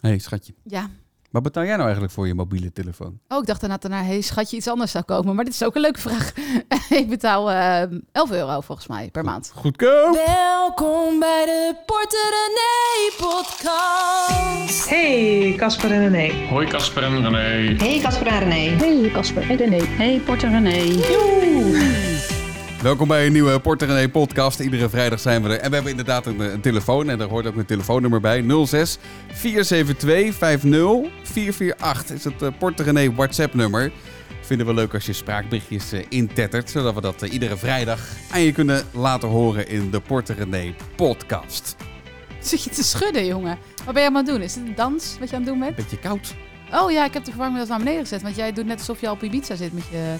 hey, schatje. Ja. Wat betaal jij nou eigenlijk voor je mobiele telefoon? Oh, ik dacht daarna daarna, hey, schatje, iets anders zou komen. Maar dit is ook een leuke vraag. ik betaal eh 11 euro volgens mij per maand. Goedkoop! Welkom bij de Porter René podcast. Hey, Casper en René. Hoi Casper en René. Hey Casper en René. Hey Casper en René. Hey Porter René. Welkom bij een nieuwe Porter René podcast. Iedere vrijdag zijn we er. En we hebben inderdaad een, een telefoon. En daar hoort ook een telefoonnummer bij. 06 472 50 448 is het uh, Porter René WhatsApp nummer. Vinden we leuk als je spraakberichtjes uh, intettert. Zodat we dat uh, iedere vrijdag aan je kunnen laten horen in de Porter René podcast. Zit je te schudden, jongen? Wat ben je aan het doen? Is het een dans wat je aan het doen bent? Beetje koud. Oh ja, ik heb de verwarming naar beneden gezet. Want jij doet net alsof je op Ibiza zit met je,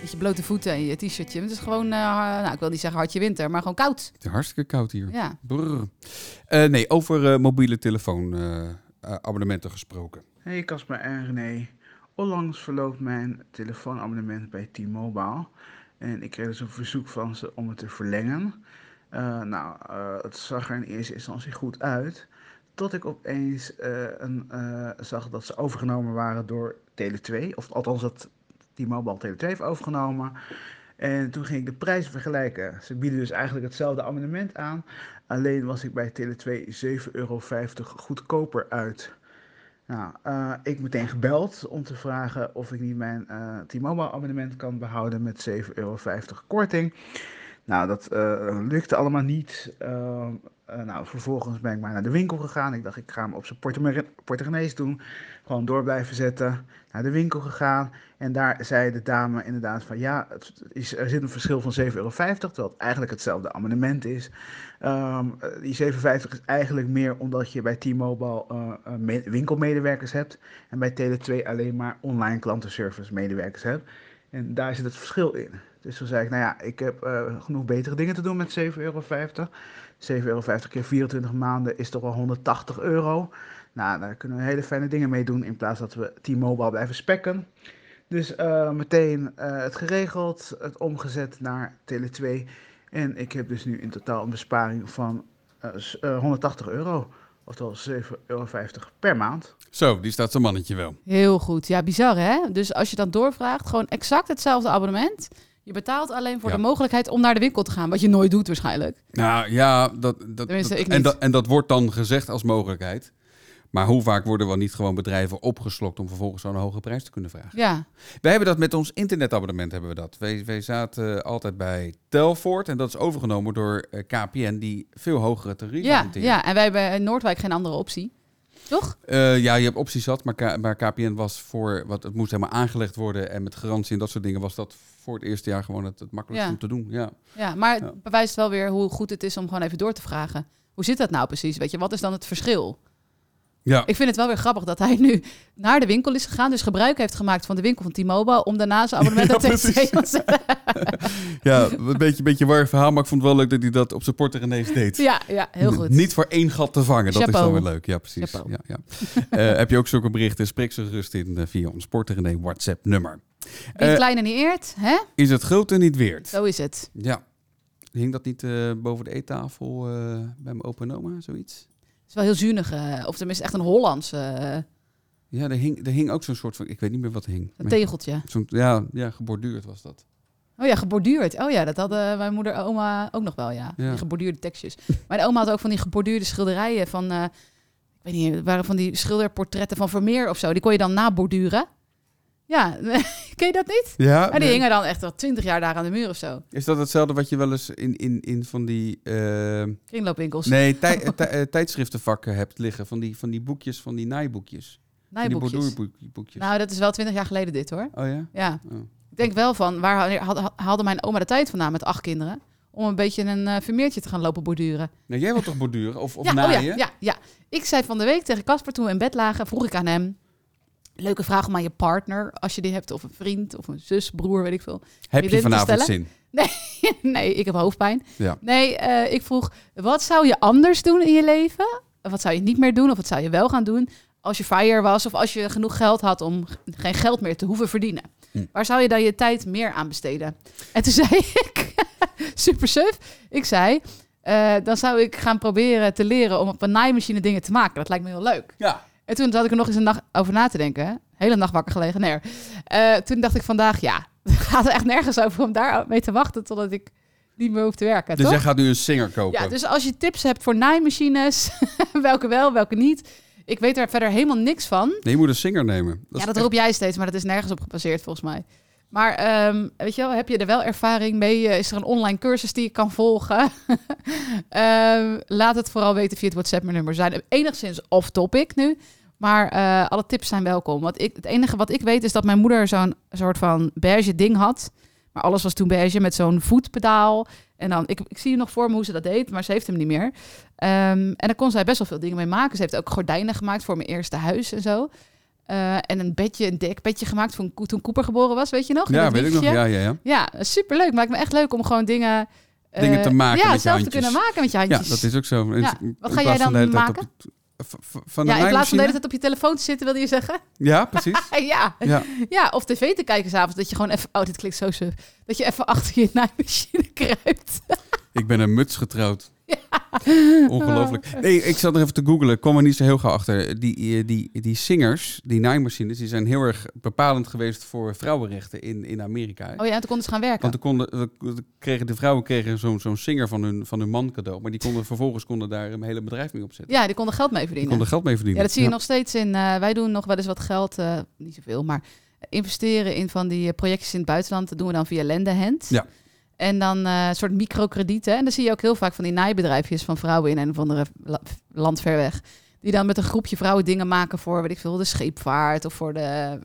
met je blote voeten en je t-shirtje. Het is gewoon, uh, nou ik wil niet zeggen hartje winter, maar gewoon koud. Het is hartstikke koud hier. Ja. Uh, nee, over uh, mobiele telefoonabonnementen gesproken. Hey Casper en René. Onlangs verloopt mijn telefoonabonnement bij T-Mobile. En ik kreeg dus een verzoek van ze om het te verlengen. Uh, nou, uh, het zag er in eerste instantie goed uit. Tot ik opeens uh, een, zag dat ze overgenomen waren door Tele2. Of althans dat T-Mobile Tele2 heeft overgenomen. En toen ging ik de prijzen vergelijken. Ze bieden dus eigenlijk hetzelfde abonnement aan. Alleen was ik bij Tele2 7,50 euro goedkoper uit. Nou, uh, ik meteen gebeld om te vragen of ik niet mijn uh, T-Mobile abonnement kan behouden met 7,50 euro korting. Nou, dat uh, lukte allemaal niet. nou, vervolgens ben ik maar naar de winkel gegaan. Ik dacht, ik ga hem op zijn portemonnees doen. Gewoon door blijven zetten. Naar de winkel gegaan. En daar zei de dame inderdaad van, ja, het is, er zit een verschil van 7,50 euro. Terwijl het eigenlijk hetzelfde abonnement is. Um, die 7,50 is eigenlijk meer omdat je bij T-Mobile winkelmedewerkers hebt. En bij Tele2 alleen maar online klantenservice medewerkers hebt. En daar zit het verschil in. Dus toen zei ik, nou ja, ik heb uh, genoeg betere dingen te doen met 7,50 euro. 7,50 euro keer 24 maanden is toch wel 180 euro. Nou, daar kunnen we hele fijne dingen mee doen in plaats dat we T-Mobile blijven spekken. Dus uh, meteen uh, het geregeld, het omgezet naar Tele2. En ik heb dus nu in totaal een besparing van uh, 180 euro. Oftewel 7,50 euro per maand. Zo, die staat zo'n mannetje wel. Heel goed. Ja, bizar hè? Dus als je dan doorvraagt, gewoon exact hetzelfde abonnement. Je betaalt alleen voor ja. de mogelijkheid om naar de winkel te gaan. Wat je nooit doet waarschijnlijk. Nou ja, dat, dat, en, dat, en dat wordt dan gezegd als mogelijkheid. Maar hoe vaak worden wel niet gewoon bedrijven opgeslokt om vervolgens zo'n hoge prijs te kunnen vragen? Ja. Wij hebben dat met ons internetabonnement hebben we dat. Wij, wij zaten altijd bij Telfort en dat is overgenomen door uh, KPN die veel hogere tarieven ja. Ja, en wij hebben in Noordwijk geen andere optie. Toch? Uh, ja, je hebt opties zat, maar, K maar KPN was voor, wat het moest helemaal aangelegd worden en met garantie en dat soort dingen was dat voor het eerste jaar gewoon het, het makkelijkste Ja. om te doen. Ja. Ja, maar het Ja. bewijst wel weer hoe goed het is om gewoon even door te vragen. Hoe zit dat nou precies? Weet je, wat is dan het verschil? Ja. Ik vind het wel weer grappig dat hij nu naar de winkel is gegaan, dus gebruik heeft gemaakt van de winkel van T-Mobile om daarna zijn abonnement Ja, precies. TC ja, een beetje, beetje waar verhaal, maar ik vond het wel leuk dat hij dat op zijn porter ineens deed. Ja, ja, heel goed. N- Niet voor één gat te vangen, dat is dan weer leuk. Ja, precies. Chapeau. Ja, ja. Eh, heb je ook zulke berichten, spreek ze gerust in eh, via ons Porter WhatsApp nummer. Wie Eh, klein en niet eert, hè? is het grote niet weerd? Zo is het. Ja. Hing dat niet boven de eettafel bij mijn opa en oma, zoiets? Het is wel heel zuinig, eh, of tenminste echt een Hollands eh, Ja, er hing, er hing ook zo'n soort van, ik weet niet meer wat hing. een tegeltje. zo'n- ja, ja, geborduurd was dat. Oh ja, geborduurd. Oh ja, dat hadden mijn moeder en oma ook nog wel, ja. Ja. Die geborduurde tekstjes. Mijn oma had ook van die geborduurde schilderijen van... eh, ik weet niet, waren van die schilderportretten van Vermeer of zo. Die kon je dan naborduren. Ja, ken je dat niet? Ja, Maar die hingen dan echt al twintig jaar daar aan de muur of zo. Is dat hetzelfde wat je wel eens in, in, in van die... eh, Kringloopwinkels, nee, tij, eh, tij- tijdschriftenvakken hebt liggen? Van die, van die boekjes, van die naaiboekjes. Van Die naaiboekjes. Nou, dat is wel twintig jaar geleden dit hoor. oh ja? Ja. Oh. Ik denk wel van, waar haalde mijn oma de tijd vandaan met acht kinderen? Om een beetje een eh Vermeertje te gaan lopen borduren. Nou, jij wilt toch borduren? Of, of ja, oh naaien? ja, ja, ja. Ik zei van de week tegen Casper toen we in bed lagen, vroeg ik aan hem. Leuke vraag om aan je partner, als je die hebt, of een vriend, of een zus, broer, weet ik veel. Heb je je vanavond zin? nee, ik heb hoofdpijn. Ja. Nee, eh, ik vroeg, wat zou je anders doen in je leven? Wat zou je niet meer doen, of wat zou je wel gaan doen? Als je fire was, of als je genoeg geld had om geen geld meer te hoeven verdienen. Hm. Waar zou je dan je tijd meer aan besteden? En toen zei ik, super suf, ik zei... eh, dan zou ik gaan proberen te leren om op een naaimachine dingen te maken. Dat lijkt me heel leuk. Ja. En toen zat ik er nog eens een nacht over na te denken. Hele nacht wakker gelegen. Nee. Eh, toen dacht ik vandaag, ja, het gaat er echt nergens over om daar mee te wachten totdat ik niet meer hoef te werken. Dus toch? jij gaat nu een Singer kopen. Ja, dus als je tips hebt voor naaimachines, welke wel, welke niet. Ik weet er verder helemaal niks van. Nee, je moet een Singer nemen. Dat ja, dat echt- roep jij steeds, maar dat is nergens op gebaseerd volgens mij. Maar ehm, weet je wel, heb je er wel ervaring mee? Eh, Is er een online cursus die je kan volgen? Ehm, laat het vooral weten via het WhatsApp-nummer. Zijn enigszins off-topic nu, maar eh, alle tips zijn welkom. Want ik, het enige wat ik weet is dat mijn moeder zo'n soort van beige ding had. Maar alles was toen beige met zo'n voetpedaal. En dan, ik, ik zie nog voor me hoe ze dat deed, maar ze heeft hem niet meer. Ehm, en daar kon zij best wel veel dingen mee maken. Ze heeft ook gordijnen gemaakt voor mijn eerste huis en zo. Eh, en een bedje, een dekbedje gemaakt toen, toen Cooper geboren was, weet je nog? Ja, weet ik nog. Ja, ja, ja. Ja, superleuk. Maakt me echt leuk om gewoon dingen... eh, Dingen te maken ja, met je zelf te handjes. kunnen maken met je Ja, handjes. dat is ook zo. Ja. Wat ga jij dan maken? Van de ja, in plaats van de hele tijd op je telefoon te zitten, wilde je zeggen? Ja, precies. ja. Ja. ja, of tv te kijken s'avonds. Dat je gewoon even... Oh, dit klinkt zo suf. Dat je even achter je naaimachine kruipt. Ik ben een muts getrouwd. Ongelooflijk. Nee, ik zat er even te googlen. Kom er niet zo heel gauw achter. Die, eh, die, die singers, die naaimachines, die zijn heel erg bepalend geweest voor vrouwenrechten in, in Amerika. Oh ja, en toen konden ze gaan werken. Want de, konden, de, de kregen, de vrouwen kregen zo'n zo'n singer van hun, van hun man cadeau. Maar die konden vervolgens konden daar een hele bedrijf mee opzetten. Ja, die konden geld mee Die verdienen. konden geld mee verdienen. Ja, dat zie je nog steeds in. eh, wij doen nog wel eens wat geld, eh, niet zoveel, maar investeren in van die projectjes in het buitenland. Dat doen we dan via Lendehand. Ja. En dan eh, een soort microkredieten. En dan zie je ook heel vaak van die naaibedrijfjes van vrouwen in een of andere la- land ver weg. Die dan met een groepje vrouwen dingen maken voor, weet ik veel, de scheepvaart of voor de...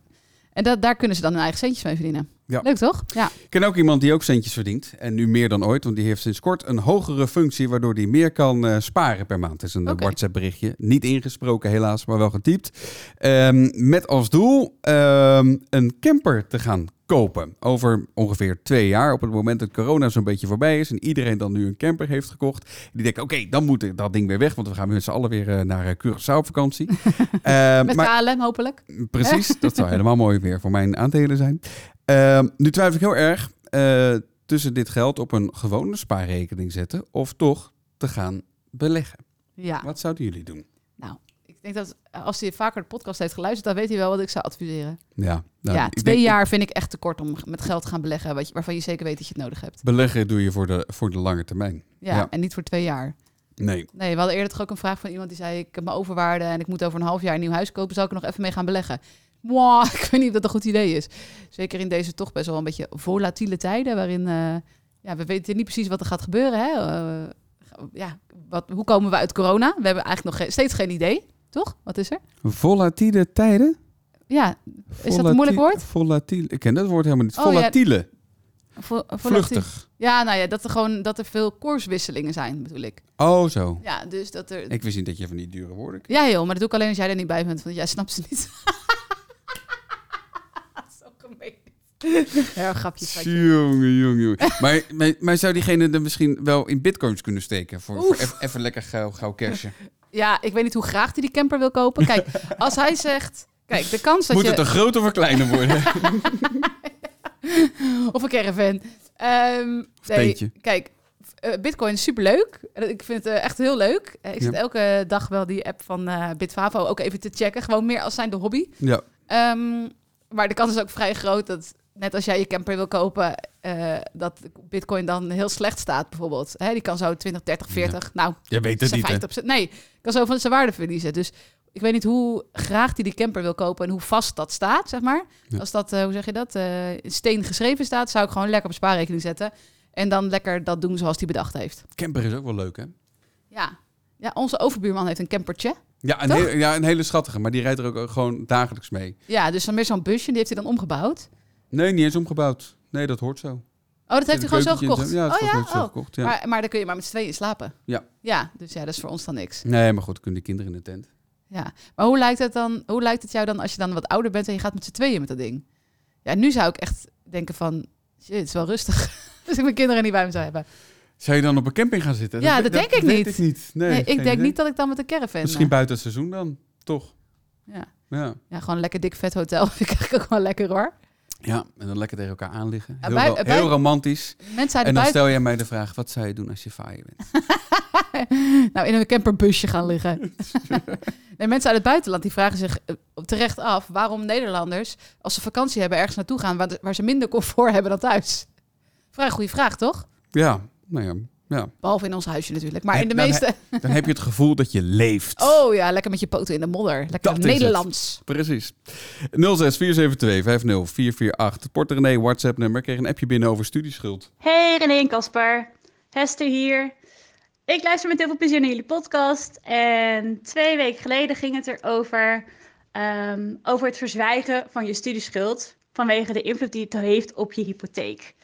En dat, daar kunnen ze dan hun eigen centjes mee verdienen. Ja. Leuk toch? Ja. Ik ken ook iemand die ook centjes verdient. En nu meer dan ooit, want die heeft sinds kort een hogere functie... waardoor hij meer kan eh, sparen per maand. Het is een eh. WhatsApp berichtje. Niet ingesproken helaas, maar wel getypt. Ehm, met als doel ehm, een camper te gaan kopen. Over ongeveer twee jaar, op het moment dat corona zo'n beetje voorbij is... en iedereen dan nu een camper heeft gekocht. Die denken, oké, dan moet ik dat ding weer weg... want we gaan met z'n allen weer eh, naar eh, Curaçao op vakantie. Ehm, Met maar- KLM hopelijk. Precies, dat zou helemaal mooi weer voor mijn aandelen zijn. Ehm, nu twijfel ik heel erg tussen dit geld op een gewone spaarrekening zetten of toch te gaan beleggen. Ja. Wat zouden jullie doen? Ik denk dat als hij vaker de podcast heeft geluisterd, dan weet hij wel wat ik zou adviseren. Ja, nou, ja, twee denk- jaar vind ik echt te kort om met geld te gaan beleggen, wat je, waarvan je zeker weet dat je het nodig hebt. Beleggen doe je voor de, voor de lange termijn. Ja, Ja. en niet voor twee jaar. Nee, Nee, we hadden eerder toch ook een vraag van iemand die zei: Ik heb mijn overwaarde en ik moet over een half jaar een nieuw huis kopen. Zal ik er nog even mee gaan beleggen? Mwah, ik weet niet of dat een goed idee is. Zeker in deze toch best wel een beetje volatiele tijden, waarin eh, ja, we weten niet precies wat er gaat gebeuren. Hè? Eh, ja, wat, hoe komen we uit corona? We hebben eigenlijk nog geen- steeds geen idee, toch? Wat is er? volatiele tijden? Ja, is dat een moeilijk woord? Volatiel. Ik ken dat woord helemaal niet. Oh, ja. Vo-. Vluchtig. Ja, nou ja, dat er gewoon dat er veel koerswisselingen zijn, bedoel ik. Oh, zo. Ja, dus dat er. Ik wist niet dat je van die dure woorden kent. Ja, joh, maar dat doe ik alleen als jij er niet bij bent, want jij snapt ze niet. Zo gemeen. Ja, grapje. Jongen, jongen, jongen. maar, maar, maar zou diegene er misschien wel in bitcoins kunnen steken? Voor, even lekker gauw, gauw cashen. Ja, ik weet niet hoe graag hij die camper wil kopen. Kijk, als hij zegt... Kijk, de kans dat Moet je... het een groter of een kleiner worden? Of een caravan. Ehm nee, kijk, eh, bitcoin is superleuk. Eh, Ik vind het eh, echt heel leuk. Ik zit Ja. elke dag wel die app van Bitfavo ook even te checken. Gewoon meer als zijn de hobby. ja. Ehm, maar de kans is ook vrij groot dat, net als jij je camper wil kopen, eh, dat Bitcoin dan heel slecht staat, bijvoorbeeld. Hè, die kan zo 20, 30, 40, nou, Je weet het niet? 50%. Nee, kan zo van zijn waarde verliezen. Dus ik weet niet hoe graag hij die camper wil kopen en hoe vast dat staat, zeg maar. Ja. Als dat, eh, hoe zeg je dat, eh, in steen geschreven staat, zou ik gewoon lekker op spaarrekening zetten. En dan lekker dat doen zoals hij bedacht heeft. Camper is ook wel leuk, hè? Ja. Ja, onze overbuurman heeft een campertje. Ja een, heel- ja, een hele schattige, maar die rijdt er ook gewoon dagelijks mee. Ja, dus dan meer zo'n busje, die heeft hij dan omgebouwd. Nee, niet eens omgebouwd. Nee, dat hoort zo. Oh, dat heeft hij gewoon zo en gekocht? Ja, dat oh ja? zo Oh. gekocht, ja. Maar, maar dan kun je maar met z'n tweeën slapen. Ja. Ja, dus ja, dat is voor ons dan niks. Nee, maar goed, kunnen de kinderen in de tent. Ja. Maar hoe lijkt het dan? Hoe lijkt het jou dan als je dan wat ouder bent en je gaat met z'n tweeën met dat ding? Ja, nu zou ik echt denken van, shit, het is wel rustig. dus ik mijn kinderen niet bij me zou hebben. Zou je dan op een camping gaan zitten? Ja, dat denk ik niet. ik niet. Nee, ik denk idee. niet dat ik dan met een caravan... Misschien eh, buiten het seizoen dan, toch? ja. Ja. ja, gewoon een lekker dik vet hotel. Vind ik eigenlijk ook wel lekker hoor. Ja, en dan lekker tegen elkaar aanliggen. Heel, bij- ro- bij- heel romantisch. Mensen En dan buiten... stel jij mij de vraag, wat zou je doen als je vaaier bent? nou, in een camperbusje gaan liggen. nee, mensen uit het buitenland die vragen zich eh, terecht af waarom Nederlanders, als ze vakantie hebben, ergens naartoe gaan waar, waar ze minder comfort hebben dan thuis. Vrij goede vraag, toch? Ja, nou ja. Ja. Behalve in ons huisje natuurlijk. Maar En in de dan meeste. Dan heb je het gevoel dat je leeft. Oh ja, lekker met je poten in de modder. Lekker Dat is het. Nederlands. Precies. 06 472 Porter René WhatsApp nummer. Kreeg een appje binnen over studieschuld. Hey René en Casper, Hester hier. Ik luister met heel veel plezier naar jullie podcast. En twee weken geleden ging het erover ehm, over het verzwijgen van je studieschuld vanwege de invloed die het heeft op je hypotheek.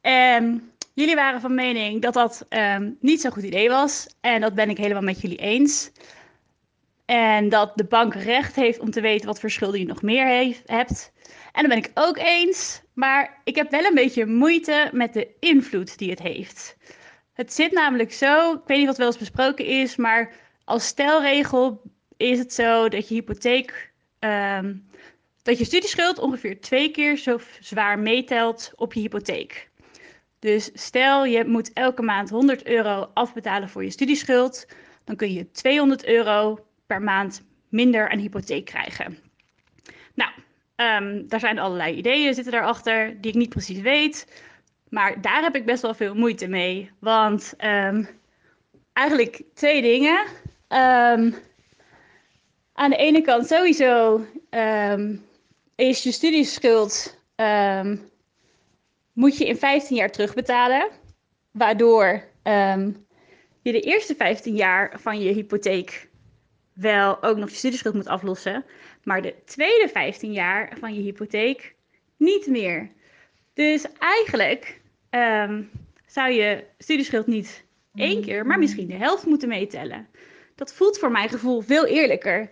En jullie waren van mening dat dat ehm, niet zo'n goed idee was. En dat ben ik helemaal met jullie eens. En dat de bank recht heeft om te weten wat voor schulden je nog meer heeft, hebt. En dat ben ik ook eens. Maar ik heb wel een beetje moeite met de invloed die het heeft. Het zit namelijk zo, ik weet niet wat wel eens besproken is, maar als stelregel is het zo dat je hypotheek, ehm, dat je studieschuld ongeveer twee keer zo zwaar meetelt op je hypotheek. Dus stel je moet elke maand 100 euro afbetalen voor je studieschuld, dan kun je 200 euro per maand minder aan hypotheek krijgen. Nou, ehm, daar zijn allerlei ideeën zitten daarachter die ik niet precies weet. Maar daar heb ik best wel veel moeite mee. Want ehm, eigenlijk twee dingen. Ehm, aan de ene kant sowieso is je studieschuld moet je in 15 jaar terugbetalen. Waardoor ehm, je de eerste 15 jaar van je hypotheek wel ook nog je studieschuld moet aflossen. Maar de tweede 15 jaar van je hypotheek niet meer. Dus eigenlijk ehm, zou je studieschuld niet één keer, maar misschien de helft moeten meetellen. Dat voelt voor mijn gevoel veel eerlijker.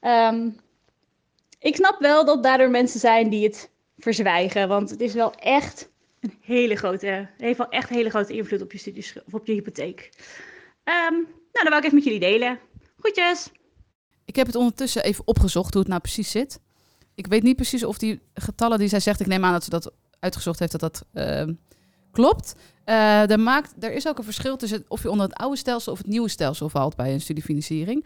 Ehm, ik snap wel dat daardoor mensen zijn die het verzwijgen, want het is wel echt een hele grote, heeft wel echt een hele grote invloed op je studieschuld of op je hypotheek. Ehm, nou, dat wou ik even met jullie delen. Groetjes! Ik heb het ondertussen even opgezocht hoe het nou precies zit. Ik weet niet precies of die getallen die zij zegt, ik neem aan dat ze dat uitgezocht heeft, dat dat ehm, klopt. Eh, er, maakt, er is ook een verschil tussen of je onder het oude stelsel of het nieuwe stelsel valt bij een studiefinanciering.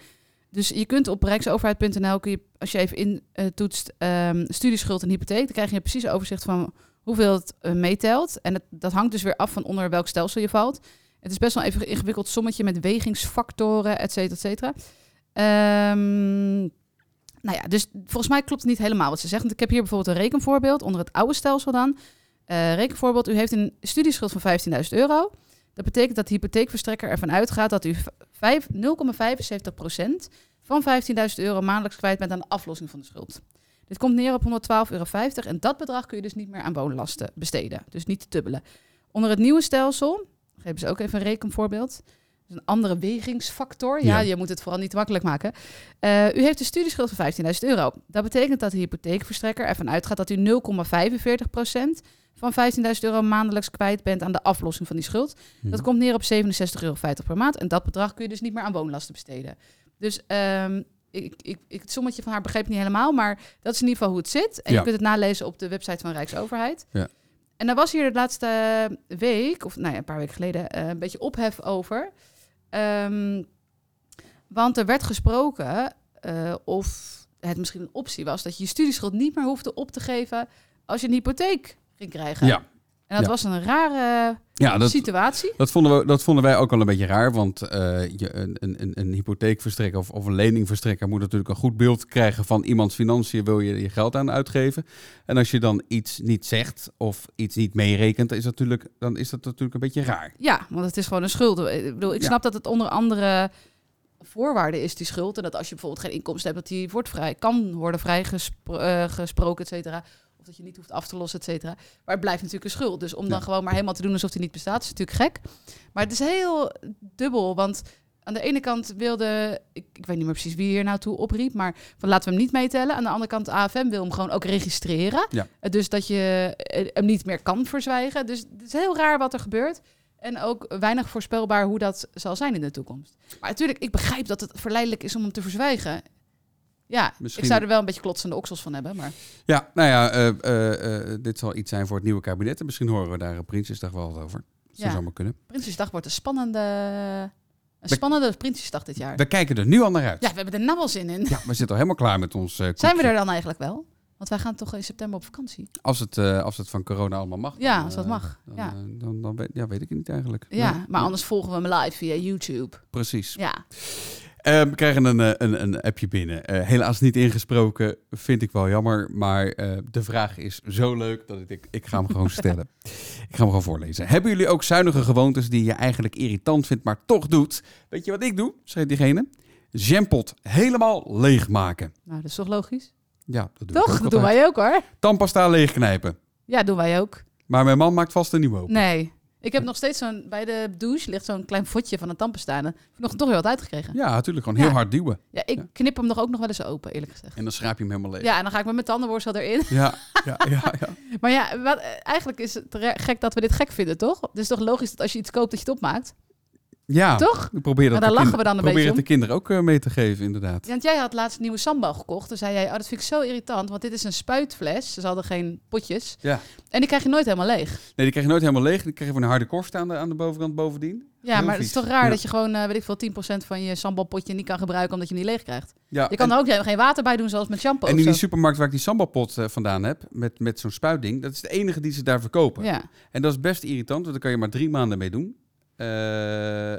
Dus je kunt op rijksoverheid.nl, kun je, als je even in eh, toetst ehm, studieschuld en hypotheek, dan krijg je precies overzicht van hoeveel het eh, meetelt. En het, dat hangt dus weer af van onder welk stelsel je valt. Het is best wel even ingewikkeld sommetje met wegingsfactoren, et cetera, et cetera. Ehm, nou ja, dus volgens mij klopt het niet helemaal wat ze zegt. Want ik heb hier bijvoorbeeld een rekenvoorbeeld onder het oude stelsel dan. Eh, rekenvoorbeeld, u heeft een studieschuld van 15.000 euro. Dat betekent dat de hypotheekverstrekker ervan uitgaat dat u vijf- 0,75% van 15.000 euro maandelijks kwijt bent aan de aflossing van de schuld. Dit komt neer op 112,50 euro en dat bedrag kun je dus niet meer aan woonlasten besteden. Dus niet te dubbelen. Onder het nieuwe stelsel, geven ze ook even een rekenvoorbeeld. Een andere wegingsfactor. Ja, Ja. je moet het vooral niet te makkelijk maken. Eh, u heeft een studieschuld van 15.000 euro. Dat betekent dat de hypotheekverstrekker ervan uitgaat dat u 0,45% van 15.000 euro maandelijks kwijt bent aan de aflossing van die schuld. Dat komt neer op 67,50 euro per maand. En dat bedrag kun je dus niet meer aan woonlasten besteden. Dus ehm, ik, ik, ik, het sommetje van haar begreep ik niet helemaal, maar dat is in ieder geval hoe het zit. En Ja. je kunt het nalezen op de website van Rijksoverheid. Ja. En daar was hier de laatste week, of nou ja, een paar weken geleden, eh, een beetje ophef over. Ehm, want er werd gesproken eh, of het misschien een optie was dat je je studieschuld niet meer hoefde op te geven als je een hypotheek ging krijgen. Ja. En dat Ja. was een rare Ja, dat, situatie. dat, vonden we, dat vonden wij ook wel een beetje raar. Want eh, je, een, een, een- een hypotheekverstrekker of, of een leningverstrekker moet natuurlijk een goed beeld krijgen van iemands financiën. Wil je je geld aan uitgeven? En als je dan iets niet zegt of iets niet meerekent, is dat natuurlijk, dan is dat natuurlijk een beetje raar. Ja, want het is gewoon een schuld. Ik bedoel, ik Ja. snap dat het onder andere voorwaarden is, die schuld. En dat als je bijvoorbeeld geen inkomsten hebt, dat die wordt vrij, kan worden vrijgesproken, et cetera. Of dat je niet hoeft af te lossen, et cetera. Maar het blijft natuurlijk een schuld. Dus om dan Ja. gewoon maar helemaal te doen alsof die niet bestaat, is natuurlijk gek. Maar het is heel dubbel, want aan de ene kant wilde, ik, ik weet niet meer precies wie hier nou toe opriep, maar van laten we hem niet meetellen. Aan de andere kant, AFM wil hem gewoon ook registreren. Ja. Eh, Dus dat je eh, hem niet meer kan verzwijgen. Dus het is heel raar wat er gebeurt. En ook weinig voorspelbaar hoe dat zal zijn in de toekomst. Maar natuurlijk, ik begrijp dat het verleidelijk is om hem te verzwijgen. Ja, Misschien- ik zou er wel een beetje klotsende oksels van hebben, maar... Ja, nou ja, eh, eh, eh, dit zal iets zijn voor het nieuwe kabinet. En misschien horen we daar op Prinsjesdag wel wat over. Dat zou Ja. zomaar kunnen. Prinsjesdag wordt een spannende Een spannende Prinsjesdag dit jaar. We kijken er nu al naar uit. Ja, we hebben er nou wel zin in. Ja, we zitten al helemaal klaar met ons eh, Zijn we er dan eigenlijk wel? Want wij gaan toch in september op vakantie. Als het, als het van corona allemaal mag. Ja, als dat mag, Dan, ja. dan, dan, weet, ja, weet ik het niet eigenlijk. Ja, Nee, maar anders volgen we hem live via YouTube. Precies. Ja, Eh, we krijgen een, eh, een, een appje binnen. Eh, helaas niet ingesproken, vind ik wel jammer. Maar eh, de vraag is zo leuk dat ik, ik ga hem gewoon stellen. ik ga hem gewoon voorlezen. Hebben jullie ook zuinige gewoontes die je eigenlijk irritant vindt, maar toch doet? Weet je wat ik doe? Schreef diegene. Jampot helemaal leegmaken. nou dat is toch logisch? Ja, dat doe ik Toch? Dat doen wij ook hoor. Tandpasta leegknijpen. Ja, doen wij ook. Maar mijn man maakt vast een nieuwe open. Nee. Ik heb nog steeds zo'n... Bij de douche ligt zo'n klein vodje van een tandpasta. Ik nog toch weer wat uitgekregen. Ja, natuurlijk. Gewoon heel Ja. hard duwen. Ja, ik Ja. knip hem nog ook nog wel eens open, eerlijk gezegd. En dan schraap je hem helemaal leeg. Ja, en dan ga ik met mijn tandenborstel erin. Ja, ja, ja. ja. Maar ja, wat, eh, eigenlijk is het re- gek dat we dit gek vinden, toch? Het is toch logisch dat als je iets koopt, dat je het opmaakt? Ja. Toch? Probeer dat Maar daar lachen we dan een probeer beetje het de kinderen ook eh, mee te geven, inderdaad. Ja, Want jij had laatst een nieuwe sambal gekocht. Toen zei jij, oh, dat vind ik zo irritant, want dit is een spuitfles. Ze hadden geen potjes. Ja. En die krijg je nooit helemaal leeg. Nee, die krijg je nooit helemaal leeg. Die krijg je van een harde korst aan de, aan de bovenkant bovendien. Ja, Heel maar het is toch raar Ja. dat je gewoon, eh, weet ik veel, 10% van je sambalpotje niet kan gebruiken omdat je hem niet leeg krijgt. Ja, Je kan er ook geen water bij doen, zoals met shampoo en in die supermarkt waar ik die sambalpot eh, vandaan heb, met, met zo'n spuitding, dat is de enige die ze daar verkopen. Ja. En dat is best irritant, want daar kan je maar drie maanden mee doen. Eh,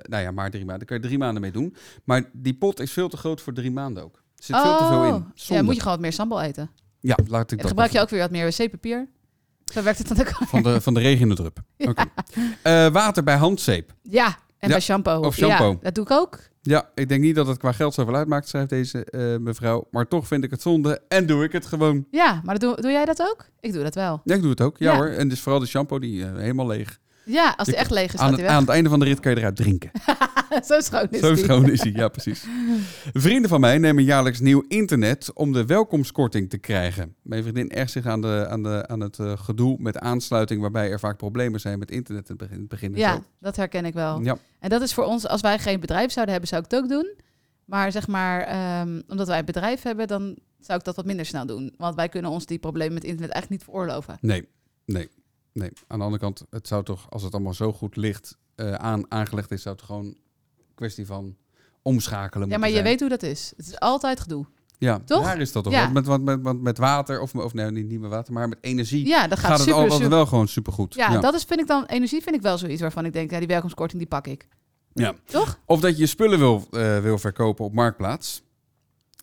nou ja, maar drie maanden. Daar kan je drie maanden mee doen. Maar die pot is veel te groot voor drie maanden ook. Er zit veel te veel in. Oh. Zonde. Ja, moet je gewoon wat meer sambal eten. Ja, laat ik En dat gebruik je ook weer wat meer wc-papier. Zo werkt het dan ook. Van de, van de regen in de drup. Eh, water bij handzeep. Ja, en Ja, bij shampoo. of shampoo. Ja, dat doe ik ook. Ja, ik denk niet dat het qua geld zoveel uitmaakt, schrijft deze eh, mevrouw. Maar toch vind ik het zonde en doe ik het gewoon. Ja, maar doe, doe jij dat ook? Ik doe dat wel. Ja, ik doe het ook. Ja, hoor. En dus vooral de shampoo, die helemaal leeg. Ja, als Je- echt leeg is, Aan het, hij aan het einde van de rit kan je eruit drinken. Zo schoon is Zo die. schoon is hij, ja precies. Vrienden van mij nemen jaarlijks nieuw internet om de welkomstkorting te krijgen. Mijn vriendin ergt zich aan, de, aan, de, aan het eh, gedoe met aansluiting waarbij er vaak problemen zijn met internet in het begin. Ja, zo. dat herken ik wel. Ja, En dat is voor ons, als wij geen bedrijf zouden hebben, zou ik het ook doen. Maar zeg maar, ehm, omdat wij een bedrijf hebben, dan zou ik dat wat minder snel doen. Want wij kunnen ons die problemen met internet eigenlijk niet veroorloven. nee, nee, nee. Aan de andere kant, het zou toch, als het allemaal zo goed ligt, eh, aan, aangelegd is, zou het gewoon een kwestie van omschakelen Ja, maar je zijn. weet hoe dat is. Het is altijd gedoe. Ja, toch? Daar is dat toch Ja. Met, met, met, met, met water, of, of nee, niet, niet met water, maar met energie Ja, dat gaat, gaat, het altijd super. wel gewoon supergoed. Ja, dat is, vind ik dan, energie vind ik wel zoiets waarvan ik denk, ja, die welkomstkorting, die pak ik. Ja. Toch? Of dat je je spullen wil, eh, wil verkopen op Marktplaats.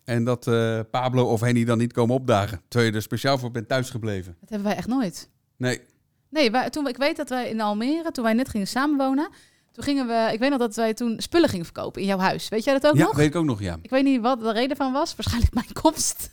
En dat eh, Pablo of Henny dan niet komen opdagen. Terwijl je er speciaal voor bent thuisgebleven. Dat hebben wij echt nooit. Nee. Nee, wij, toen, ik weet dat wij in Almere, toen wij net gingen samenwonen, toen gingen we, ik weet nog dat wij toen spullen gingen verkopen in jouw huis. Weet jij dat ook ja, nog? weet ik ook nog, ja. Ik weet niet wat de reden van was. Waarschijnlijk mijn komst.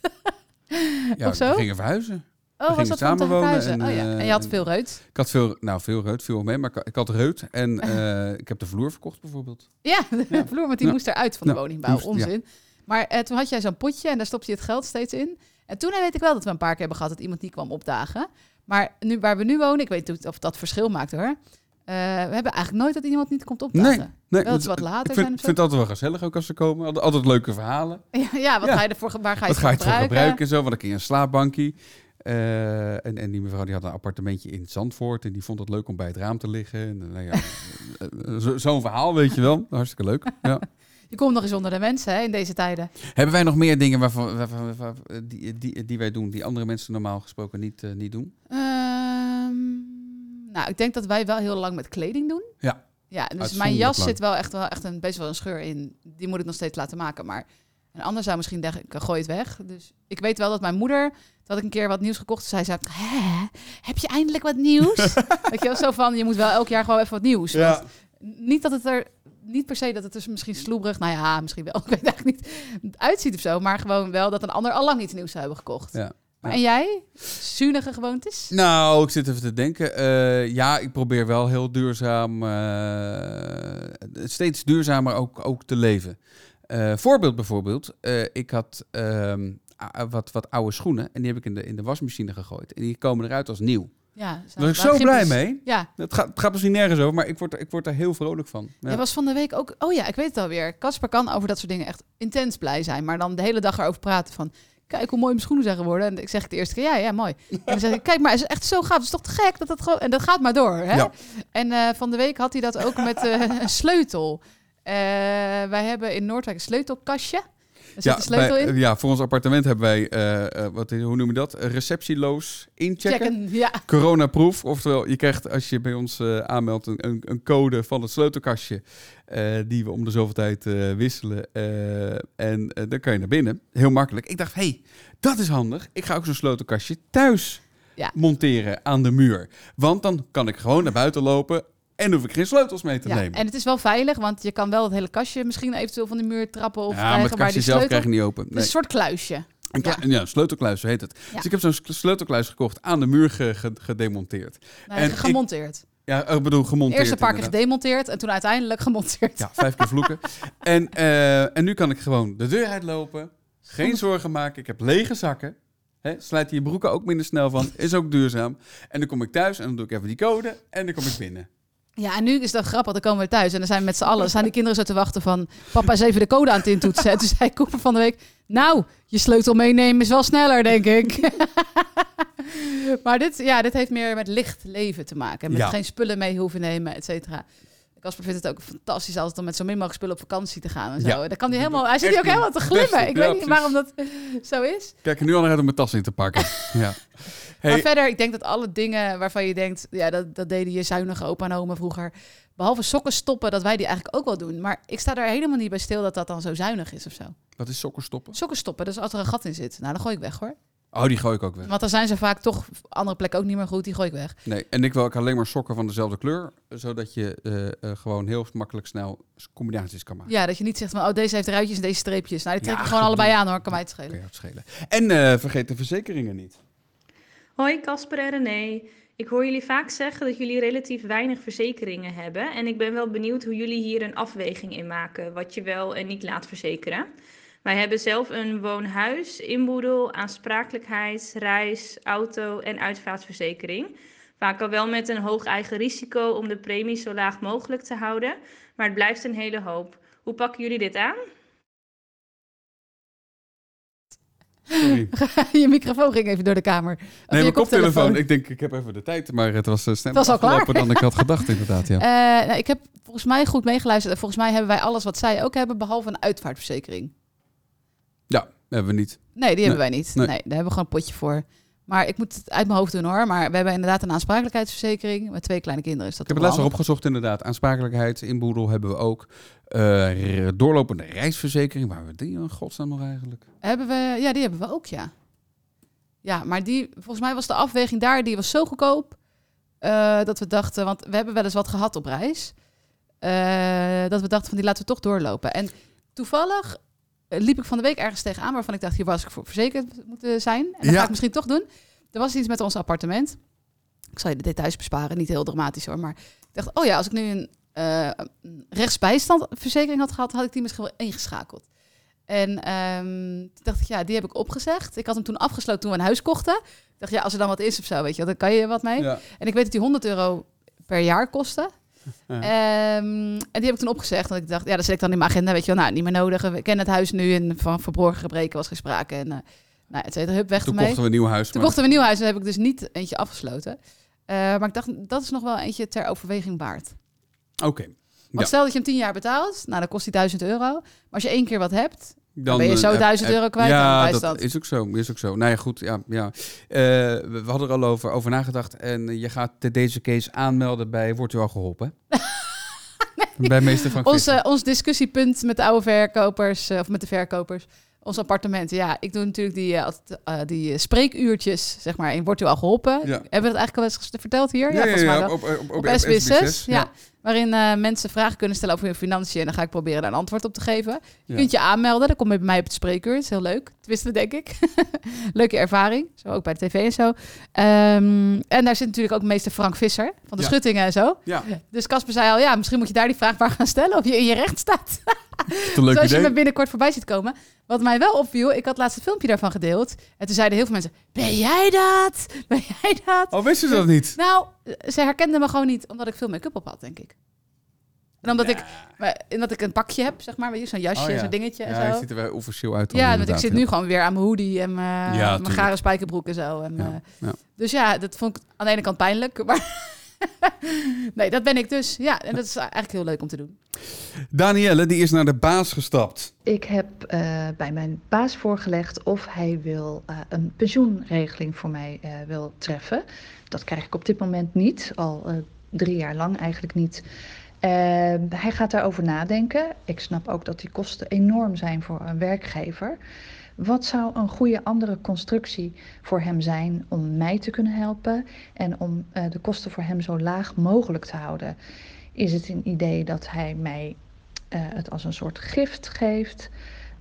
ja Of zo? We gingen verhuizen. Oh, was dat samenwonen en, oh ja. eh, En je had veel reut. Ik had veel, nou veel reut, veel mee, maar ik, had reut. En eh, ik heb de vloer verkocht bijvoorbeeld. Ja, de Ja. vloer, want die Ja. moest eruit van de Ja, woningbouw. moest, ja. Onzin. Maar eh, toen had jij zo'n potje en daar stopte je het geld steeds in. En toen weet ik wel dat we een paar keer hebben gehad dat iemand niet kwam opdagen. Maar nu, waar we nu wonen, ik weet niet of dat verschil maakt hoor. Eh, we hebben eigenlijk nooit dat iemand niet komt opdagen. Nee, Nee, Wel dat dat- wat later ik vind, het altijd wel gezellig ook als ze komen. Altijd, altijd leuke verhalen. Ja, ja, wat Ja. Ga je ervoor, waar ga je Wat het ga je gebruiken? gebruiken en zo? Want kun je een slaapbankje. Eh, en, en die mevrouw die had een appartementje in Zandvoort. En die vond het leuk om bij het raam te liggen. En, nou ja, eh, eh, zo- Zo'n verhaal, weet je wel. Hartstikke leuk. Ja. Je komt nog eens onder de mensen hè, in deze tijden. Hebben wij nog meer dingen waarvan, waarvan, waarvan- die, die, die wij doen, die andere mensen normaal gesproken niet, eh, niet doen? Ehm, nou, ik denk dat wij wel heel lang met kleding doen. Ja. Ja, dus mijn jas lang. zit wel echt, wel echt een, best wel een scheur in. Die moet ik nog steeds laten maken. Maar een ander zou misschien denken, gooi het weg. Dus ik weet wel dat mijn moeder, toen had ik een keer wat nieuws gekocht. Zij zei, Hè, heb je eindelijk wat nieuws? weet je wel, zo van, je moet wel elk jaar gewoon even wat nieuws. Want niet dat het er, niet per se dat het er misschien sloebrig, nou ja, misschien wel, ik weet eigenlijk niet, uitziet of zo. Maar gewoon wel dat een ander al lang iets nieuws zou hebben gekocht. Ja. Maar en jij? Zunige gewoontes? Nou, ik zit even te denken. Eh, ja, ik probeer wel heel duurzaam, eh, steeds duurzamer ook, ook te leven. Eh, voorbeeld bijvoorbeeld, ik had ehm, wat, wat oude schoenen en die heb ik in de, in de wasmachine gegooid. En die komen eruit als nieuw. Ja, Daar ben ik zo blij mee. Ja, Het gaat, het gaat misschien nergens over, maar ik word, er- ik word er heel vrolijk van. Ja. Jij was van de week ook... Oh ja, ik weet het alweer. Casper kan over dat soort dingen echt intens blij zijn. Maar dan de hele dag erover praten van... Kijk hoe mooi mijn schoenen zijn geworden. En ik zeg het de eerste keer, ja, ja, mooi. En dan zeg ik, kijk maar, het is echt zo gaaf. Het is toch te gek dat dat gewoon... En dat gaat maar door, hè? Ja. En eh, van de week had hij dat ook met eh, een sleutel. Eh, wij hebben in Noordwijk een sleutelkastje. Zit Ja, sleutel bij- in. ja, voor ons appartement hebben wij, eh, wat, hoe noem je dat? Receptieloos inchecken. Checken, ja. Coronaproof. Oftewel, je krijgt als je bij ons eh, aanmeldt een, een, een code van het sleutelkastje. die we om de zoveel tijd wisselen. en dan kan je naar binnen. Heel makkelijk. Ik dacht, hé, hey, dat is handig. Ik ga ook zo'n sleutelkastje thuis Ja. monteren aan de muur. Want dan kan ik gewoon naar buiten lopen. En hoef ik geen sleutels mee te ja. nemen. En het is wel veilig, want je kan wel het hele kastje misschien eventueel van de muur trappen of ja, krijgen, maar het maar kastje die zelf sleutel... krijg je niet open. Nee. een soort kluisje. Een ja. een sleutelkluis, heet het. Ja. Dus ik heb zo'n sleutelkluis gekocht, aan de muur ge- ge- gedemonteerd. Nee, En ik- gemonteerd. Ja, ik bedoel gemonteerd. Eerst een paar keer gedemonteerd en toen uiteindelijk gemonteerd. Ja, vijf keer vloeken. en, eh, en nu kan ik gewoon de deur uitlopen. Geen zorgen maken. Ik heb lege zakken. Hè, slijt je broeken ook minder snel van. Is ook duurzaam. En dan kom ik thuis en dan doe ik even die code. En dan kom ik binnen. Ja, en nu is dat grappig. Dan komen we thuis en dan zijn we met z'n allen. Zijn die kinderen zo te wachten van... Papa is even de code aan het intoetsen. En toen zei Cooper van de week... Nou, je sleutel meenemen is wel sneller, denk ik. maar dit, ja, dit heeft meer met licht leven te maken. Met Ja. geen spullen mee hoeven nemen, et cetera. Casper vindt het ook fantastisch als het om met zo min mogelijk spullen op vakantie te gaan en zo. Ja. En dan kan hij helemaal... Hij zit hier ook helemaal te glimmen. Ik Ja, weet niet precies. waarom dat zo is. Kijk nu al naar uit om mijn tas in te pakken. ja. Maar verder, ik denk dat alle dingen waarvan je denkt, ja, dat, dat deden je zuinige opa en oma vroeger. Behalve sokken stoppen, dat wij die eigenlijk ook wel doen. Maar ik sta daar helemaal niet bij stil dat dat dan zo zuinig is of zo. wat is sokken stoppen? Sokken stoppen, dus als er een gat in zit, nou dan gooi ik weg hoor. Oh, die gooi ik ook weg. Want dan zijn ze vaak toch op andere plekken ook niet meer goed, die gooi ik weg. Nee, en ik wil ook alleen maar sokken van dezelfde kleur. Zodat je eh, eh, gewoon heel makkelijk snel combinaties kan maken. Ja, dat je niet zegt van, oh deze heeft ruitjes en deze streepjes. Nou, die trek Ja, ik gewoon goed allebei aan hoor, kan mij het schelen. Het schelen. En eh, vergeet de verzekeringen niet. Hoi Casper en René. Ik hoor jullie vaak zeggen dat jullie relatief weinig verzekeringen hebben. En ik ben wel benieuwd hoe jullie hier een afweging in maken, wat je wel en niet laat verzekeren. Wij hebben zelf een woonhuis, inboedel, aansprakelijkheid, reis, auto en uitvaartverzekering. Vaak al wel met een hoog eigen risico om de premie zo laag mogelijk te houden. Maar het blijft een hele hoop. Hoe pakken jullie dit aan? Sorry. je microfoon ging even door de kamer. Of Nee, je mijn koptelefoon. koptelefoon. Ik denk, ik heb even de tijd, maar het was uh, sneller Het was al klaar. dan ik had gedacht, inderdaad. Ja. Eh, nou, ik heb volgens mij goed meegeluisterd. En volgens mij hebben wij alles wat zij ook hebben, behalve een uitvaartverzekering. Ja, hebben we niet. Nee, die hebben wij niet. nee. Nee. daar hebben we gewoon een potje voor. Maar ik moet het uit mijn hoofd doen hoor. Maar we hebben inderdaad een aansprakelijkheidsverzekering. Met twee kleine kinderen is dat Ik heb het laatst opgezocht, inderdaad. Aansprakelijkheid, inboedel hebben we ook. Eh, doorlopende reisverzekering. Waar we die in godsnaam nog eigenlijk? Hebben we, ja, die hebben we ook, ja. Ja, maar die, volgens mij was de afweging daar, die was zo goedkoop. eh, dat we dachten, want we hebben wel eens wat gehad op reis. eh, dat we dachten van die laten we toch doorlopen. En toevallig liep ik van de week ergens tegenaan waarvan ik dacht, hier was ik voor verzekerd moeten zijn. En dat Ja. ga ik misschien toch doen. Er was iets met ons appartement. Ik zal je de details besparen, niet heel dramatisch hoor. Maar ik dacht, oh ja, als ik nu een eh, rechtsbijstandverzekering had gehad, had ik die misschien wel ingeschakeld. En toen dacht ik, ja, die heb ik opgezegd. Ik had hem toen afgesloten toen we een huis kochten. Ik dacht, ja, als er dan wat is of zo, weet je, dan kan je wat mee. Ja. En ik weet dat die 100 euro per jaar kostte. Ja. Ehm, en die heb ik toen opgezegd. Want ik dacht, ja, dat zet ik dan in mijn agenda. Weet je wel, nou, niet meer nodig. We kennen het huis nu. En van verborgen gebreken was geen sprake. En uh, nou, et cetera, hup, weg Toen ermee. kochten we een nieuw huis. Toen maar- kochten we een nieuw huis. En heb ik dus niet eentje afgesloten. Eh, maar ik dacht, dat is nog wel eentje ter overweging waard. Oké. Want Ja. stel dat je hem 10 jaar betaalt. Nou, dan kost hij 1000 euro. Maar als je één keer wat hebt. Dan, ben je zo eh, 1000 eh, euro kwijt Ja, bijstand. dat is ook zo. Is ook zo. Nou ja, goed. Ja, ja. Eh, we hadden er al over, over nagedacht. En je gaat de- deze case aanmelden bij Wordt u al geholpen? Bij meester Frank Ons, ons discussiepunt met de oude verkopers, eh, of met de verkopers, ons appartement. Ja, ik doe natuurlijk die, die spreekuurtjes, zeg maar, in Wordt u al geholpen? Ja. Hebben we dat eigenlijk al eens verteld hier? Ja, ja, op, op, op, Op, op SB6, ja. Waarin eh, mensen vragen kunnen stellen over hun financiën. En dan ga ik proberen daar een antwoord op te geven. Je kunt je aanmelden. Dan kom je bij mij op het spreekuur. Dat is heel leuk. Tenminste, denk ik. Leuke ervaring. Zo ook bij de tv en zo. Ehm, en daar zit natuurlijk ook meester Frank Visser van de. Schuttingen en zo. Ja, Dus Casper zei al, ja, misschien moet je daar die vraag maar gaan stellen. Of je in je recht staat. dat is een leuk Dus als je idee. me binnenkort voorbij ziet komen. Wat mij wel opviel, ik had laatst een filmpje daarvan gedeeld. En toen zeiden heel veel mensen, ben jij dat? Ben jij dat? Oh, wist je dat niet? Nou, ze herkenden me gewoon niet, omdat ik veel make-up op had, denk ik. En omdat, ik, maar, omdat ik een pakje heb, zeg maar, zo'n jasje, Oh, ja. zo'n dingetje Ja, en zo. ziet er wel officieel uit. dan Ja, want ik zit nu gewoon weer aan mijn hoodie en mijn, Ja, mijn gare spijkerbroek en zo. En, eh. Dus ja, dat vond ik aan de ene kant pijnlijk, maar nee, dat ben ik dus. Ja, en dat is eigenlijk heel leuk om te doen. Danielle, die is naar de baas gestapt. Ik heb eh, bij mijn baas voorgelegd of hij wil eh, een pensioenregeling voor mij eh, wil treffen. Dat krijg ik op dit moment niet, al eh, drie jaar lang eigenlijk niet. Hij gaat daarover nadenken. Ik snap ook dat die kosten enorm zijn voor een werkgever. Wat zou een goede andere constructie voor hem zijn om mij te kunnen helpen en om eh, de kosten voor hem zo laag mogelijk te houden? Is het een idee dat hij mij eh, het als een soort gift geeft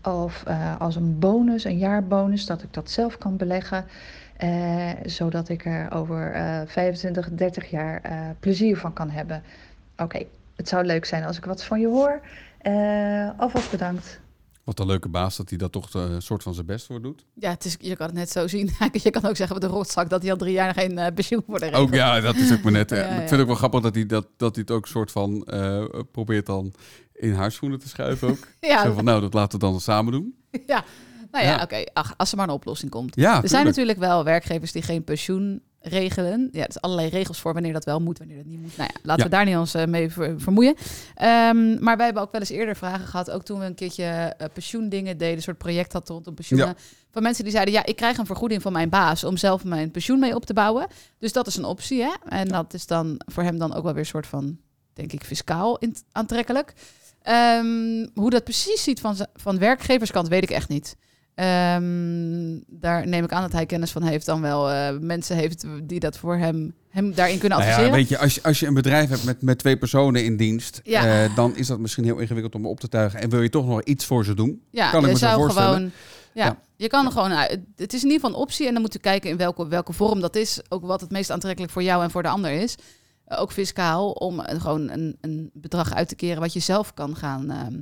of eh, als een bonus, een jaarbonus, dat ik dat zelf kan beleggen, zodat ik er over eh 25, 30 jaar plezier van kan hebben? Oké, het zou leuk zijn als ik wat van je hoor. Alvast bedankt. Wat een leuke baas dat hij dat toch eh, een soort van zijn best voor doet. Ja, het is, je kan het net zo zien. je kan ook zeggen met de rotzak dat hij al drie jaar geen eh, pensioen voor de Ook ja, dat is ook maar net. Ja, Ik vind het ook wel grappig dat hij, dat, dat hij het ook een soort van eh, probeert dan in haar schoenen te schuiven ook. Ja, Zo van, nou, dat laten we dan samen doen. ja. Nou ja, Ja. oké. ach, Als er maar een oplossing komt. Ja, er zijn tuurlijk. natuurlijk wel werkgevers die geen pensioen regelen. Ja, er zijn allerlei regels voor wanneer dat wel moet, wanneer dat niet moet. Nou ja, laten Ja. we daar niet ons eh, mee ver- vermoeien. Ehm, maar wij hebben ook wel eens eerder vragen gehad, ook toen we een keertje eh, pensioendingen deden, een soort project hadden rondom pensioenen. Van mensen die zeiden, ja, ik krijg een vergoeding van mijn baas om zelf mijn pensioen mee op te bouwen. Dus dat is een optie, hè. En dat is dan voor hem dan ook wel weer een soort van, denk ik, fiscaal aantrekkelijk. Ehm, hoe dat precies ziet van, van werkgeverskant, weet ik echt niet. Ehm, daar neem ik aan dat hij kennis van heeft, dan wel eh, mensen heeft die dat voor hem, hem daarin kunnen Nou adviseren. ja, weet je, als je, als je een bedrijf hebt met, met twee personen in dienst, Ja. eh, dan is dat misschien heel ingewikkeld om op te tuigen. En wil je toch nog iets voor ze doen? Ja, Kan ik me zo zou voorstellen. gewoon. Ja, Ja. je kan er gewoon. uit- het is in ieder geval een optie en dan moet je kijken in welke, welke vorm dat is. Ook wat het meest aantrekkelijk voor jou en voor de ander is. Ook fiscaal, om gewoon een, een bedrag uit te keren wat je zelf kan gaan ehm, eh,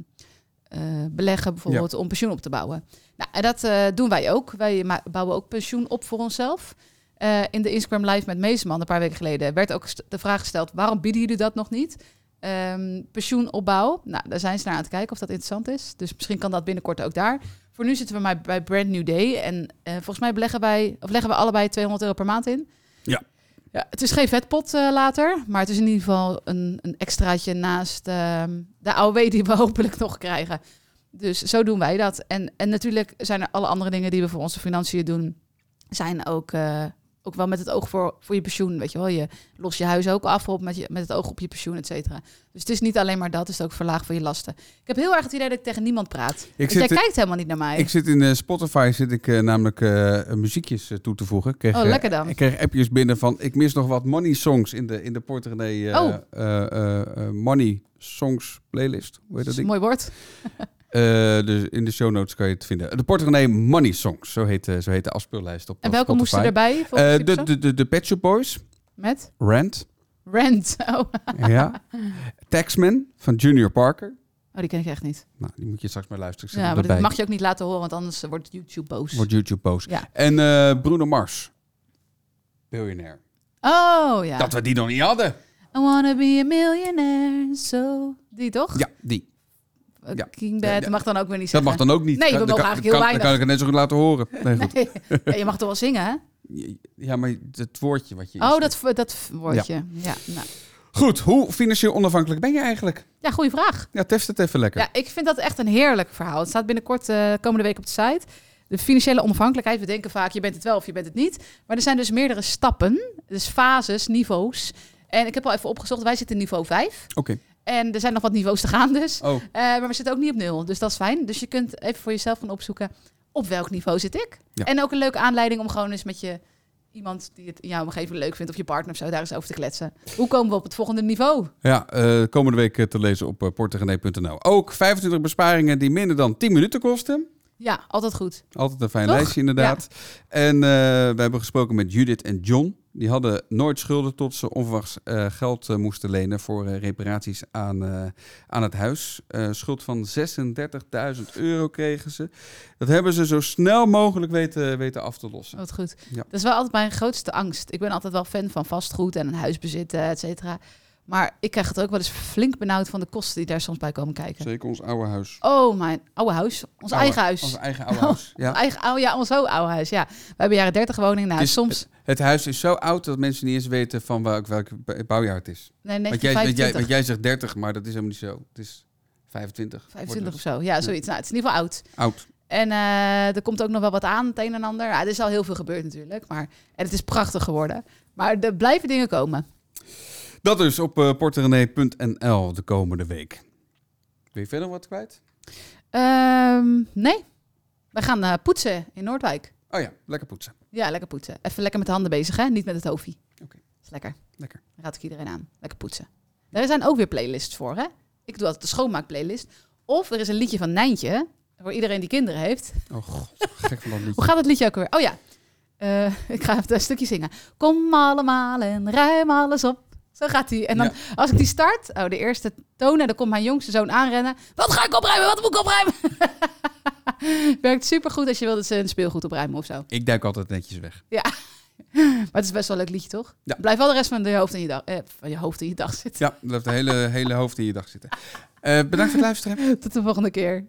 beleggen, bijvoorbeeld om pensioen op te bouwen. Nou, en dat eh, doen wij ook. Wij bouwen ook pensioen op voor onszelf. Eh, in de Instagram Live met Meesman een paar weken geleden werd ook de vraag gesteld: waarom bieden jullie dat nog niet? Ehm, pensioenopbouw. Nou, daar zijn ze naar aan het kijken of dat interessant is. Dus misschien kan dat binnenkort ook daar. Voor nu zitten we maar bij Brand New Day. En eh, volgens mij beleggen wij, of leggen we allebei 200 euro per maand in. Ja. Ja het is geen vetpot eh, later, maar het is in ieder geval een, een extraatje naast ehm, de AOW die we hopelijk nog krijgen. Dus zo doen wij dat. En, en natuurlijk zijn er alle andere dingen die we voor onze financiën doen, zijn ook, eh, ook wel met het oog voor, voor je pensioen. Weet je wel, je lost je huis ook af op met, je, met het oog op je pensioen, et cetera. Dus het is niet alleen maar dat, het is ook verlaag van je lasten. Ik heb heel erg het idee dat ik tegen niemand praat. Ik jij kijkt helemaal niet naar mij. ik zit in eh, Spotify, zit ik eh, namelijk eh, muziekjes toe te voegen. Ik kreeg, Oh, lekker dan. Ik kreeg appjes binnen van, ik mis nog wat money songs in de, in de Port René Oh. money songs playlist. Hoe heet dat dat is een mooi woord. Eh, dus in de show notes kan je het vinden. De Port René Money Songs, zo heet, eh, zo heet de afspeellijst op En welke moesten erbij? Eh, de, de, de, de Pet Shop Boys, Met? Rant, Rent. Oh. ja. Taxman van Junior Parker. oh, die ken ik echt niet. Nou, die moet je straks maar luisteren. Ja, maar dat mag je ook niet laten horen, want anders wordt YouTube boos. Wordt YouTube boos. Ja. En Bruno Mars, biljonair. Oh, ja. Dat we die nog niet hadden. I wanna be a millionaire, so... Die toch? Ja, die. Uh, Ja. King Ja, Bad, ja. mag dan ook weer niet Dat zeggen. mag dan ook niet. Nee, we mogen eigenlijk heel kan- Dan kan ik het net zo goed laten horen. Nee, goed. Nee. Ja, je mag toch wel zingen, hè? Ja, maar het woordje wat je... Oh, dat, dat woordje. Ja, nou. Goed, hoe financieel onafhankelijk ben je eigenlijk? ja goede vraag. Ja, test het even lekker. Ja, ik vind dat echt een heerlijk verhaal. Het staat binnenkort eh, komende week op de site. De financiële onafhankelijkheid. We denken vaak, je bent het wel of je bent het niet. Maar er zijn dus meerdere stappen. Dus fases, niveaus. En ik heb al even opgezocht. Wij zitten in niveau 5. Oké. En er zijn nog wat niveaus te gaan dus. Oh, Eh, maar we zitten ook niet op nul. Dus dat is fijn. Dus je kunt even voor jezelf gaan opzoeken. Op welk niveau zit ik? Ja. En ook een leuke aanleiding om gewoon eens met je... Iemand die het in jouw omgeving leuk vindt. Of je partner of zo. Daar eens over te kletsen. Hoe komen we op het volgende niveau? ja, eh, komende week eh, te lezen op uh. Ook 25 besparingen die minder dan 10 minuten kosten. Ja, altijd goed. Altijd een fijn Toch? lijstje inderdaad. En eh, we hebben gesproken met Judith en John. Die hadden nooit schulden tot ze onverwachts eh, geld eh, moesten lenen voor reparaties aan, aan het huis. Schuld van 36.000 euro kregen ze. Dat hebben ze zo snel mogelijk weten, weten af te lossen. Wat goed. Ja. Dat is wel altijd mijn grootste angst. Ik ben altijd wel fan van vastgoed en een huis bezitten, et cetera. Maar ik krijg het ook wel eens flink benauwd van de kosten die daar soms bij komen kijken. Zeker ons oude huis. Oh, mijn oude huis. Ons Oude- eigen huis. Ons eigen oude huis. Ons Ja. eigen, oh ja, ons oude huis. Ja. We hebben jaren 30 woning. Nou, is- soms... Het huis is zo oud dat mensen niet eens weten van welk, welk bouwjaar het is. Nee, Want jij, want, jij, 1925. want jij zegt 30, maar dat is helemaal niet zo. Het is 25. 25 wordt of zo. Ja, zoiets. Nou, het is in ieder geval oud. Oud. En eh, er komt ook nog wel wat aan, het een en ander. Ja, er is al heel veel gebeurd natuurlijk. Maar, en het is prachtig geworden. Maar er blijven dingen komen. Dat dus op uh, porterenee.nl de komende week. Wil je verder wat kwijt? Ehm, nee. We gaan eh, poetsen in Noordwijk. Oh ja, lekker poetsen. Ja, lekker poetsen. Even lekker met de handen bezig, hè? Niet met het hoofdje. Oké. Is lekker. Lekker. Raad ik iedereen aan. Lekker poetsen. Er zijn ook weer playlists voor, hè? Ik doe altijd de schoonmaakplaylist. Of er is een liedje van Nijntje, voor iedereen die kinderen heeft. Oh god, gek van dat liedje. Hoe gaat het liedje ook weer? Oh ja, Eh, ik ga even een stukje zingen. Kom allemaal en ruim alles op. Zo gaat hij. En dan, Ja. als ik die start, oh, de eerste toon, en dan komt mijn jongste zoon aanrennen. Wat ga ik opruimen? Wat moet ik opruimen? Werkt supergoed als je wil dat ze een speelgoed opruimen of zo. Ik duik altijd netjes weg. Maar het is best wel een leuk liedje, toch? Ja. Blijf wel de rest van je hoofd in je dag, eh, van je hoofd in je dag zitten. Ja, blijft de hele, hele hoofd in je dag zitten. Eh, bedankt voor het luisteren. Tot de volgende keer.